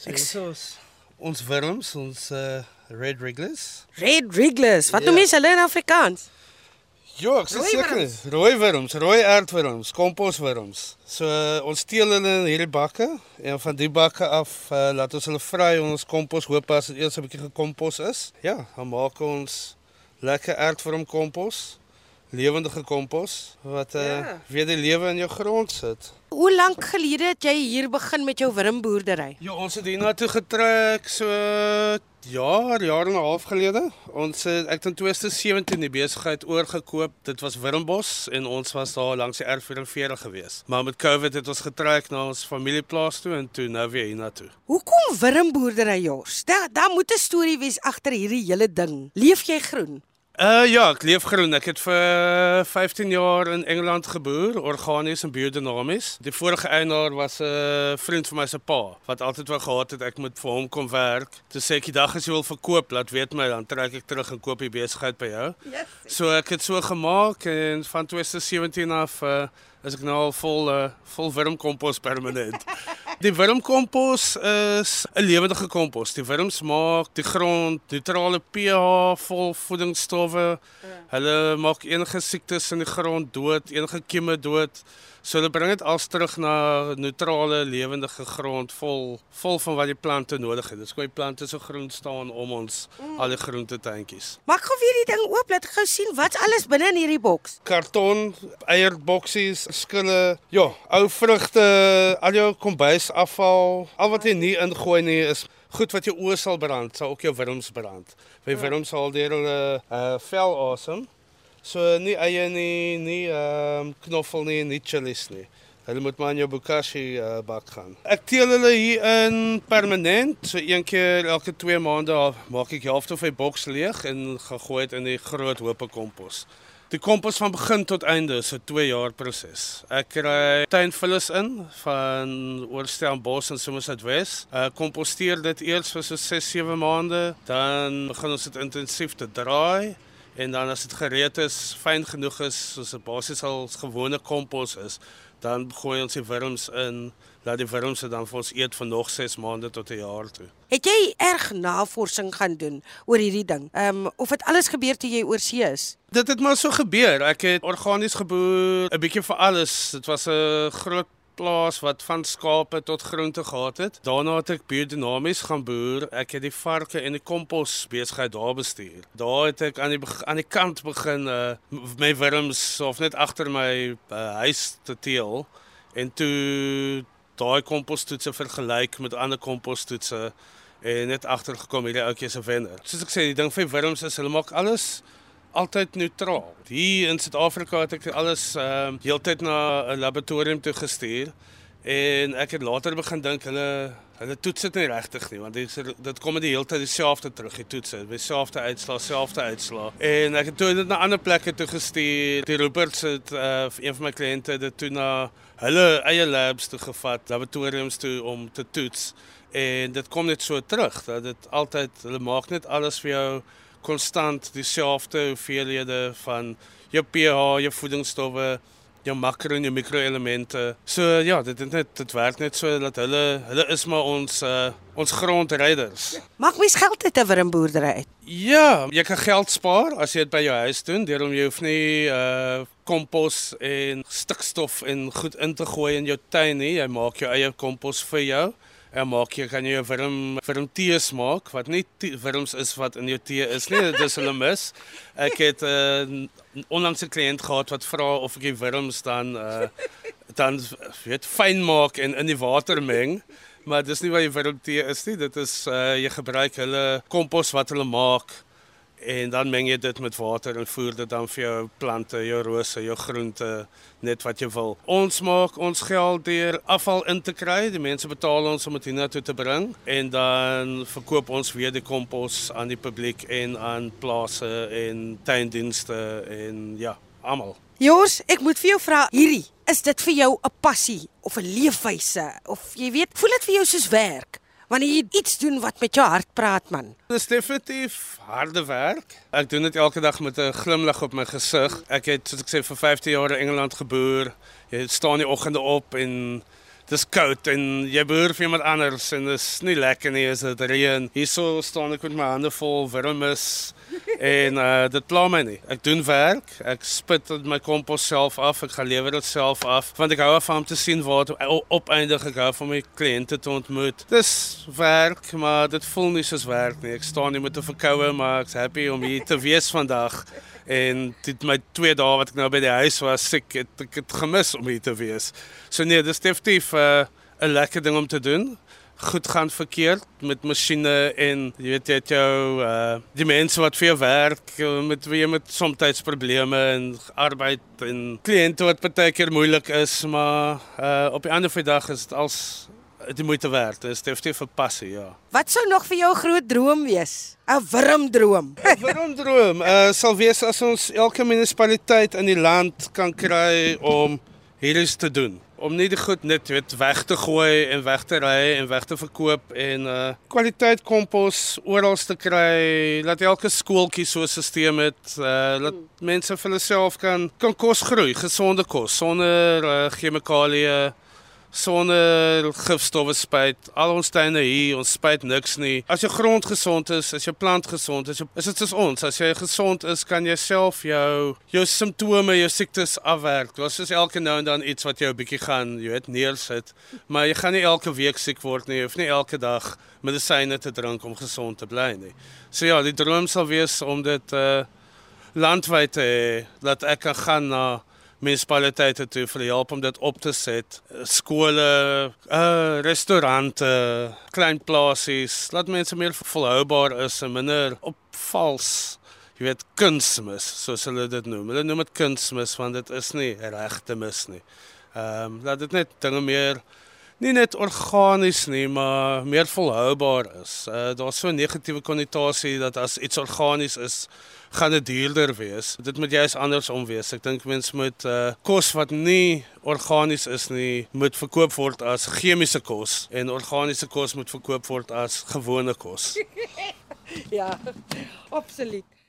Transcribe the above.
So, dis ons ons wurms, ons uh, red wrigglers. Red wrigglers. Wat Ja. noem jy hulle in Afrikaans? Ja, ek Rooi seker. Rooi wurms, rooi aardwurms, komposwurms. So uh, ons steel hulle in hierdie bakke en van die bakke af uh, laat ons hulle vry in ons kompos hoop as dit eers 'n bietjie gekompos is. Ja, dan maak ons lekker aardwurm kompos. Lewendige kompos wat uh, Ja. weer die lewe in jou grond sit. Hoe lank gelede het jy hier begin met jou wurmboerdery? Ja, ons het hiernatoe getrek so jaar, jaar en 'n half gelede. Ons het ek het in 2017 die besigheid oorgekoop. Dit was Wurmbos en ons was daar langs die R44 gewees. Maar met Covid het ons getrek na ons familieplaas toe en toe nou weer hiernatoe. Hoekom wurmboerdery jors? Daar daar moet 'n storie wees agter hierdie hele ding. Leef jy groen? Uh ja, ek leef groen. Ek het vir 15 jaar in Engeland geboer, organies en biodinamies. Die vorige eienaar was 'n uh, vriend van my se pa wat altyd wou gehad het ek moet vir hom kom werk. Toe sê ek die dag as jy wil verkoop, laat weet my dan trek ek terug en koop die besigheid by jou. Yes. So ek het so gemaak en van 2017 af uh, is ek nou al vol uh, vol wurmkompos permanent. Die wurmkompos is 'n lewendige kompos. Die wurms maak die grond neutrale pH, vol voedingsstowwe. Hulle maak enige siektes in die grond dood, enige kieme dood. So hulle bring dit als terug na neutrale lewendige grond vol vol van wat die plante nodig het. Dis hoe die plante so groen staan om ons al die groentetuintjies. Maak gou weer die ding oop, laat gou sien wat's alles binne in hierdie boks. karton, eierboksies, skille, ja, ou vrugte, al jou kombuisafval, al wat jy nie ingooi nie is goed wat jou oë sal brand, sal ook jou wurms brand. By wurms sal deur hulle uh vel asem. So nie eie nie, nie ehm um, knoffel nie, nie chillies nie. Hulle moet maar in jou bokashi uh, bak gaan. Ek teel hulle hier in permanent, so een keer elke 2 maande maak ek die helfte van die boks leeg en gegooi dit in die groot hoope kompos. Die kompos van begin tot einde is 'n 2 jaar proses. Ek kry tuinvullis in van Oorstellenbos en Somerset West. Ek komposteer dit eers vir so 6-7 maande, dan begin ons dit intensief te draai en dan as dit gereed is, fyn genoeg is, soos 'n basies al gewone kompos is, dan gooi ons die wurms in, laat die wurms dit dan vir ons eet vir nog 6 maande tot 'n jaar toe. Het jy erg navorsing gaan doen oor hierdie ding? Ehm um, of het alles gebeur toe jy oorsee is? Dit het maar so gebeur. Ek het organies geboer, 'n bietjie vir alles. Dit was 'n groot plaas wat van skape tot groente gehad het. Daarna het ek biodinamies gaan boer. Ek het die varke en die kompos besigheid daar bestuur. Daar het ek aan die aan die kant begin uh my wurms of net agter my uh, huis te teel en toe daai kompostoetse vergelyk met ander kompostoetse en net agtergekom hierdie ouetjie is 'n wenner. Soos ek sê, die ding vir wurms is hulle maak alles altyd neutraal. Hier in Suid-Afrika het ek alles ehm uh, heeltyd na 'n laboratorium toe gestuur en ek het later begin dink hulle hulle toets dit nie regtig nie want dit dit kom met die hele tyd dieselfde terug die toetse, dieselfde uitslaa, selfde uitslaa. En ek het toe dit na ander plekke toe gestuur. Die Roberts het uh, een van my kliënte dit toe na hulle eie labs toe gevat, laboratoriums toe om te toets en dit kom net so terug dat dit altyd hulle maak net alles vir jou konstant dieselfde hoeveelhede van jou pH, jou voedingsstowwe, jou makro en jou mikroelemente. So ja, dit het net dit werk net so dat hulle hulle is maar ons uh, ons grondrijders. Maak mens geld uit 'n wurmboerdery uit? Ja, jy kan geld spaar as jy dit by jou huis doen, deur jy hoef nie uh kompos en stikstof en goed in te gooi in jou tuin nie. Jy maak jou eie kompos vir jou. Maak jy kan jy 'n wurm wurm tees maak wat nie wurms is wat in jou tee is nie. Dit is hulle mis. Ek het 'n uh, onlangs 'n kliënt gehad wat vra of ek die wurms dan uh dan weet fyn maak en in die water meng. Maar dis nie wat die wurmtee is nie. Dit is uh jy gebruik hulle kompos wat hulle maak en dan meng jy dit met water en voer dit dan vir jou plante, jou rose, jou groente, net wat jy wil. Ons maak ons geld deur afval in te kry. Die mense betaal ons om dit hiernatoe te bring en dan verkoop ons weer die kompos aan die publiek en aan plase en tuindienste en ja, almal. Jors, ek moet vir jou vra, hierdie, is dit vir jou 'n passie of 'n leefwyse of jy weet, voel dit vir jou soos werk? Wanneer jy iets doen wat met jou hart praat man. Dit is definitief harde werk. Ek doen dit elke dag met 'n glimlag op my gesig. Ek het soos ek sê vir 15 jaar in Engeland geboer. Jy staan die oggende op en dis koud en jy behoort vir iemand anders en dit is nie lekker nie as dit reën. Hierso staan ek met my hande vol wurmes en uh, dit pla my nie. Ek doen werk, ek spit my kompos self af, ek gaan lewer dit self af want ek hou af om te sien dit opeindig ek hou van my kliënte te ontmoet. Dis werk, maar dit voel nie soos werk nie. Ek staan hier met 'n verkoue, maar ek's happy om hier te wees vandag. En dit my 2 dae wat ek nou by die huis was, ek het ek het gemis om hier te wees. So nee, dis definitief 'n uh, 'n lekker ding om te doen goed gaan verkeerd met masjiene en jy weet jy het jou uh die mense wat vir jou werk met wie jy met soms probleme en arbeid en kliënte wat baie keer moeilik is maar uh op die ander dag is dit als die moeite werd. Is definitief 'n passie ja. Wat sou nog vir jou 'n groot droom wees? 'n wurmdroom. 'n wurmdroom uh sal wees as ons elke munisipaliteit in die land kan kry om hierdie te doen. Om nie die goed net weet weg te gooi en weg te ry en weg te verkoop en uh kwaliteit kompos oral te kry. Laat elke skooltjie so 'n stelsel het uh laat mense vir hulle self kan kan kos groei gesonde kos sonder uh, chemikalieë sonder gifstowwe spuit. Al ons tuine hier, ons spuit niks nie. As jou grond gesond is, as jou plant gesond is, is dit soos ons. As jy gesond is, kan jy self jou jou simptome, jou siektes afwerk. Dit is elke nou en dan iets wat jou 'n bietjie gaan, jy weet, neersit. Maar jy gaan nie elke week siek word nie. Jy hoef nie elke dag medisyne te drink om gesond te bly nie. So ja, die droom sal wees om dit uh landwyd te hê, dat ek kan gaan na munisipaliteite toe vir help om dit op te set. Skole, uh restaurante, klein plasies, laat mense meer volhoubaar is en minder opvals. Jy weet kunsmis, soos hulle dit noem. Hulle noem dit kunsmis want dit is nie regte mis nie. Ehm um, laat dit net dinge meer nie net organies nie, maar meer volhoubaar is. Uh daar's so 'n negatiewe konnotasie dat as iets organies is, gaan dit duurder wees. Dit moet juist andersom wees. Ek dink mense moet uh kos wat nie organies is nie, moet verkoop word as chemiese kos en organiese kos moet verkoop word as gewone kos. ja, absoluut.